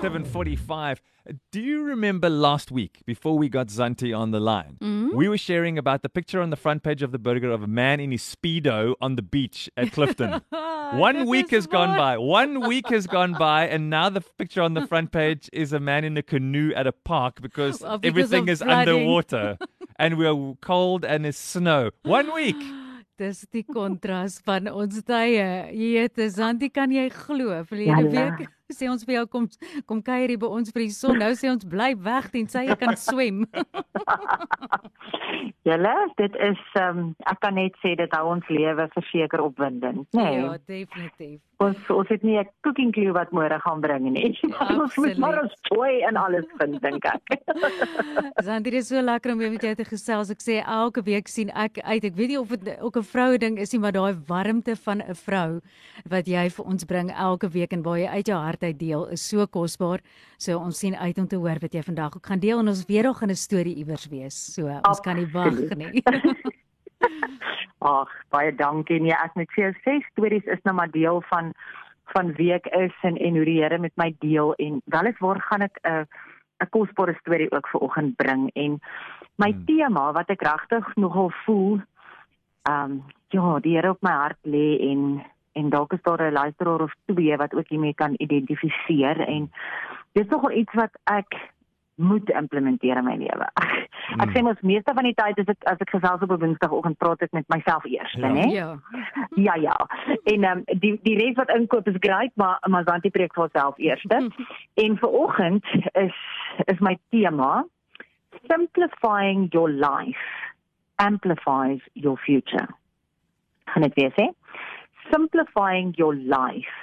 745. Do you remember last week, before we got Zanti on the line, Mm-hmm. we were sharing about the picture on the front page of the burger of a man in his Speedo on the beach at Clifton? One week has gone by. One week has gone by, and now the picture on the front page is a man in a canoe at a park because, Well, because everything is flooding. underwater and we're cold and it's snow. One week. Dis die kontras van ons tye. Jete, Santi, kan jy glo? Verlede Ja, week sê ons vir jou kom kom kuier hier by ons vir die son. Nou sê ons bly weg tensy jy kan swem. Julle, dit is um, ek kan net sê dit hou ons lewe verseker opwindend, nê? Nee. Ja, definitief. Ons ons het nie 'n cooking clue wat môre gaan bring nie. ons moet maar ons toy en alles vind dink ek. Santi, dit is so lekker om weer met jou te gesels. Ek sê elke week sien ek uit. Ek weet nie of dit ook 'n vroue ding is nie, maar daai warmte van 'n vrou wat jy vir ons bring elke week en waar jy uit jou hart uit deel is so kosbaar. So ons sien uit om te hoor wat jy vandag ook gaan deel en ons weer nog 'n storie iewers wees. So ons kan nie wag nie. Ag, baie dankie. Nee, ek moet vir jou sê stories is nou maar deel van van wie ek is en en hoe die Here met my deel en weliswaar gaan ek 'n 'n kosbare storie ook vir oggend bring en my Hmm. tema wat ek regtig nogal voel ehm um, ja, die Here op my hart lê en en dalk is daar 'n luisteraar of twee wat ook hiermee kan identifiseer en dis nogal iets wat ek moet implementeer in my lewe. Ek, ek Mm. sê mos meeste van die tyd as ek as ek gesels op 'n Woensdagoggend praat ek met myself eers, Ja. né? ja. Ja ja. En ehm um, die die res wat inkoop is great, maar maar Zanti preek vir homself eers. en vir oggend is is my tema simplifying your life amplifies your future. Gaan dit weer sê? Simplifying your life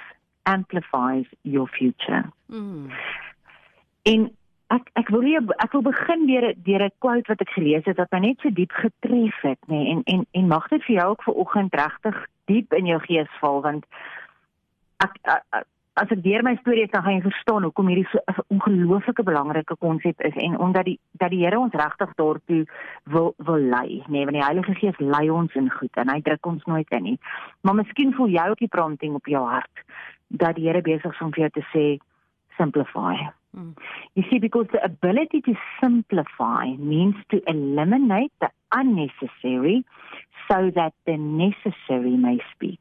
amplifies your future. Mm. En ek ek wil nie, ek wil begin deur deur 'n quote wat ek gelees het wat my net so diep getref het, nê, nee, en en en mag dit vir jou ook vanoggend regtig diep in jou gees val want ek, ek, ek as ek deur my storie kan gaan jy verstaan hoekom hierdie so 'n ongelooflike belangrike konsep is en omdat die dat die Here ons regtig daartoe wil wil lei, nê, nee, want die Heilige Gees lei ons in goed en hy druk ons nooit in nie. Maar miskien voel jy ook die prompting op jou hart dat die Here besig is om vir jou te sê simplify. Mm. You see, because the ability to simplify means to eliminate the unnecessary so that the necessary may speak.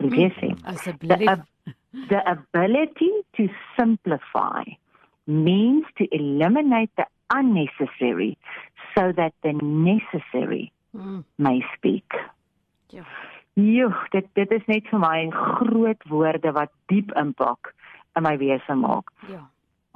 Wil jy sê? The, Asseblief. The ability to simplify means to eliminate the unnecessary so that the necessary Mm. may speak. Ja. Joh, dit dit is net vir my groot woorde wat diep impak in my wese maak. Ja.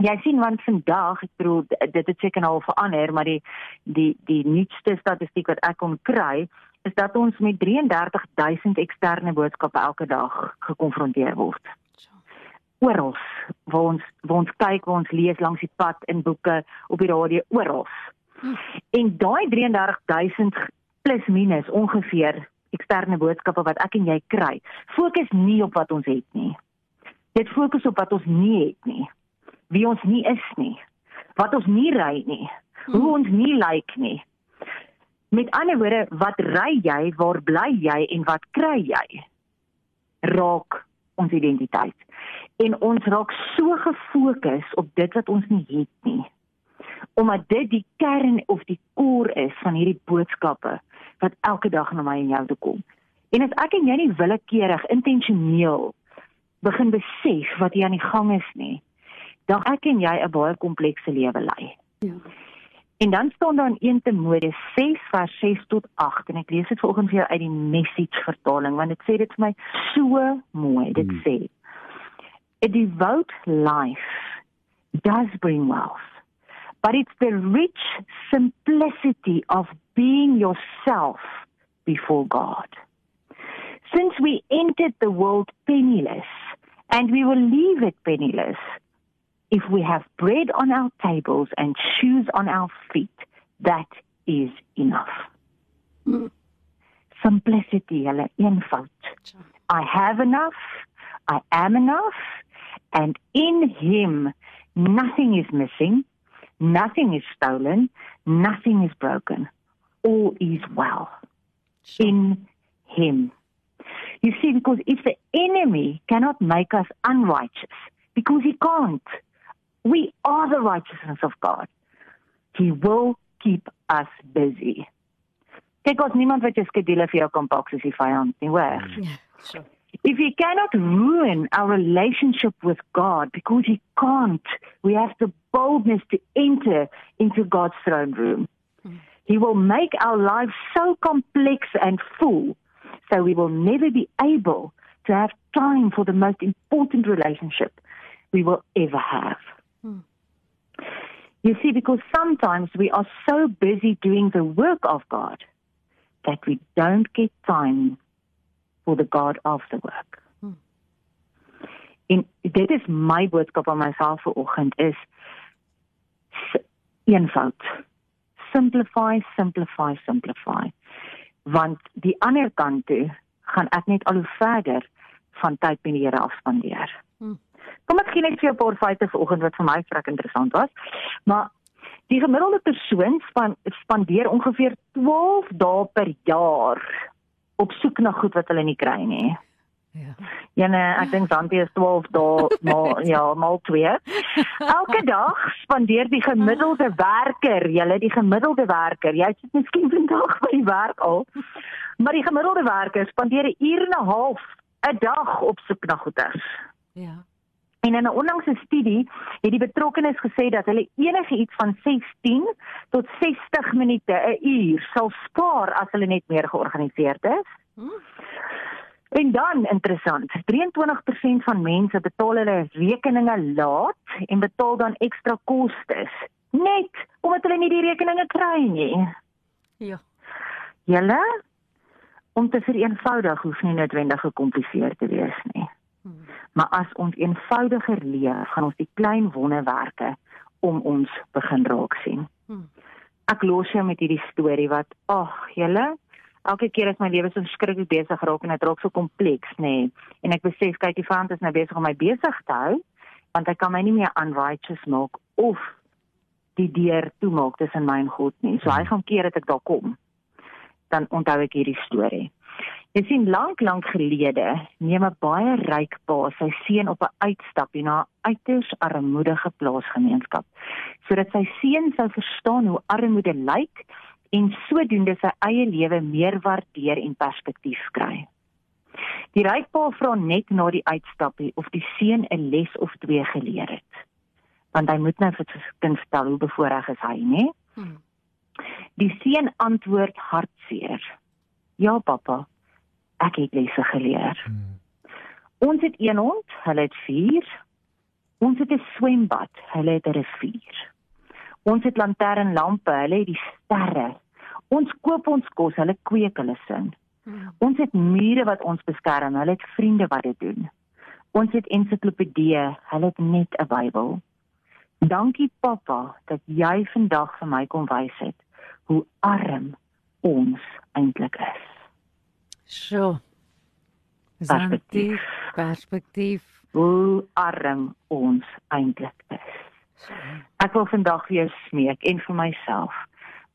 Jy sien want vandag, ek bedoel dit het seker nou al verander, maar die die die nuutste statistiek wat ek kon kry, is dat ons met 33000 eksterne boodskappe elke dag gekonfronteer word. Oral waar ons waar ons kyk, waar ons lees langs die pad in boeke, op die radio, oral. En daai 33000 plus minus ongeveer eksterne boodskappe wat ek en jy kry, fokus nie op wat ons het nie. Dit fokus op wat ons nie het nie. Wie ons nie is nie. Wat ons nie ry nie. Hoe ons nie lyk nie. Met ander woorde, wat ry jy, waar bly jy en wat kry jy? Raak ons identiteit. En ons raak so gefokus op dit wat ons nie het nie. Omdat dit die kern of die koor is van hierdie boodskappe wat elke dag na my en jou toe kom. En as ek en jy nie willekeurig intentioneel begin besef wat hier aan die gang is nie, dan ek en jy 'n baie komplekse lewe lei. Ja. En dan staan daar in 1 Timoteus 6 vers 6 tot 8 en ek lees dit vanoggend vir jou uit die message vertaling want dit sê dit vir my so mooi. Dit Hmm. sê A devout life does bring wealth, but it's the rich simplicity of being yourself before God. Since we entered the world penniless, and we will leave it penniless, if we have bread on our tables and shoes on our feet, that is enough. Simplicity, hulle eenvoud. I have enough, I am enough, and in him nothing is missing, nothing is stolen, nothing is broken. All is well in him. You see, because if the enemy cannot make us unrighteous, because he can't, we are the righteousness of God. He will keep us busy. Kyk, ons niemand wat jou skedule vir jou kan pak soos die vyand nie, hoor. Hmm. Ja, sure. If he cannot ruin our relationship with God because he can't, we have the boldness to enter into God's throne room. Hmm. He will make our lives so complex and full so we will never be able to have time for the most important relationship we will ever have. You see, because sometimes we are so busy doing the work of God that we don't get time for the God of the work. En dit is my boodskap aan myself vanoggend is eenvoud. Simplify, simplify, simplify. Want die ander kant toe gaan ek net al hoe verder van tyd met die Here afspandeer. Hmm. Kom ek gee net vir jou 'n paar feite vanoggend wat vir my vrek interessant was. Maar die gemiddelde persoon span, spandeer ongeveer 12 dae per jaar op soek na goed wat hulle nie kry nie. Ja. Ja nee, ek dink Zanti is 12 dae maal ja, maal 2. Elke dag spandeer die gemiddelde werker, julle die gemiddelde werker, jy sit miskien vandag by die werk al, maar die gemiddelde werker spandeer 'n uur en 'n half 'n dag op soek na goeder. Ja. En in 'n onlangse studie het die betrokkenes gesê dat hulle enige iets van 16 tot 60 minute 'n uur sal spaar as hulle net meer georganiseerd is. Hmm. En dan interessant, 23% van mense betaal hulle rekeninge laat en betaal dan ekstra kostes net omdat hulle nie die rekeninge kry nie. Ja. Julle om te vereenvoudig hoef nie noodwendig gekompliseerd te wees nie. Hmm. Maar as ons eenvoudiger leef, gaan ons die klein wonderwerke om ons begin raak sien. Hmm. Ek los jou met hierdie storie wat ag, julle Elke keer as my lewe so verskriklik besig raak en dit raak so kompleks, nê. Nee, en ek besef kyk die vyand is nou besig om my besig te hou want hy kan my nie meer unrighteous maak of die deur toemaak tussen my en God nie. So hy gaan keer dat ek daar kom. Dan onthou ek hierdie storie. Jy sien lank lank gelede neem 'n baie ryk pa sy seun op 'n uitstapie na 'n uiters armoedige plaasgemeenskap sodat sy seun sou verstaan hoe armoede lyk en sodoende sy eie lewe meer waardeer en perspektief kry. Die ryk pa vra net na die uitstapie of die seun 'n les of twee geleer het. Want hy moet nou vir sy kind stel hoe bevoorreg is hy, né? Hmm. Die seun antwoord hartseer. Ja, pappa. Ek het lesse geleer. Hmm. Ons het een hond, hulle het 4. Ons het 'n swembad, hulle het 'n rivier. Ons het lanternlampe, hulle het die sterre. Ons koop ons kos, hulle kweek hulle sin. Hmm. Ons het mure wat ons beskerm, hulle het vriende wat dit doen. Ons het ensiklopedieë, hulle het net 'n Bybel. Dankie pappa dat jy vandag vir my kom wys het hoe arm ons eintlik is. Sjoe. Perspektief. Perspektief. Perspektief. Hoe arm ons eintlik is. Ek wil vandag vir jou smeek en vir myself.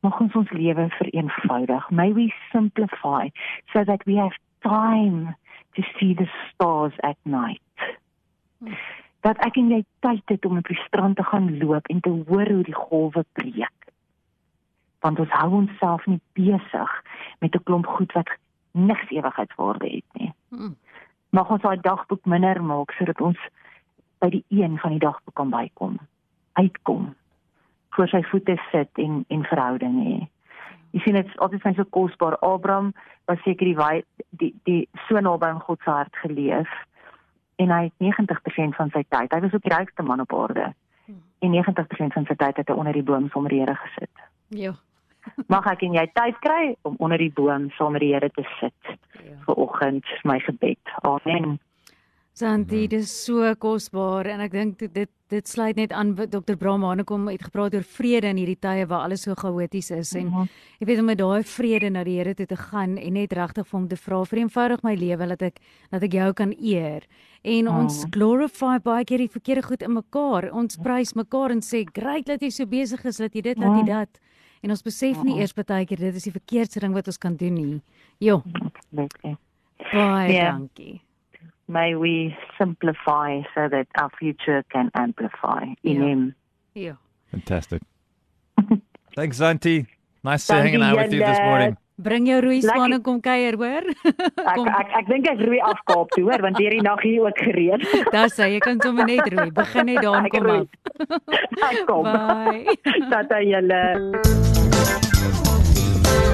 Mag ons ons lewe vereenvoudig. May we simplify so that we have time to see the stars at night. Dat ek en jy tyd het om op die strand te gaan loop en te hoor hoe die golwe breek. Want ons hou onsself nie besig met 'n klomp goed wat niks ewigheidswaarde het nie. Hmm. Mag ons daai dagboek minder maak sodat ons by die een van die dagboek kan bykom, uitkom, voor sy voete sit en en verhouding hê. Jy sien dit is altyd vir my so kosbaar. Abraham was seker die wy- die die so naby aan God se hart geleef en hy het 90% van sy tyd, hy was ook die rykste man op aarde. En 90% van sy tyd het hy onder die boom die Here gesit. Ja. Mag ek en jy tyd kry om onder die boom saam met die Here te sit Ja. vir oggend, my gebed. Amen. Santi, dit is so kosbaar en ek dink dit dit sluit net aan wat Dr. Brahmane kom uitgepraat oor vrede in hierdie tye waar alles so chaoties is en Mhm. jy weet om met daai vrede na die Here toe te gaan en net regtig vir hom te vra vir eenvoudig my lewe dat ek dat ek jou kan eer. En ons Mhm. glorify baie keer die verkeerde goed in mekaar. Ons prys mekaar en sê, "Great dat jy so besig is dat jy dit laat jy Mhm. dat." En ons besef nie eers baie keer dit is die verkeerdste ding wat ons kan doen nie. Jo, Absolutely. baie Ja. dankie. May we simplify so that our future can amplify in Ja. Him. Ja. Fantastic. Thanks, Zanti. Nice Dankie hanging out with you this morning. Bring jou roei span en kom kuier, hoor. Ek Kom. ek ek dink ek roei af Kaap toe hoor want hierdie nag hier ook gereed. Daar sê jy kan sommer net roei. Begin net daar Ek kom af. Ek kom. Bye. Tata julle.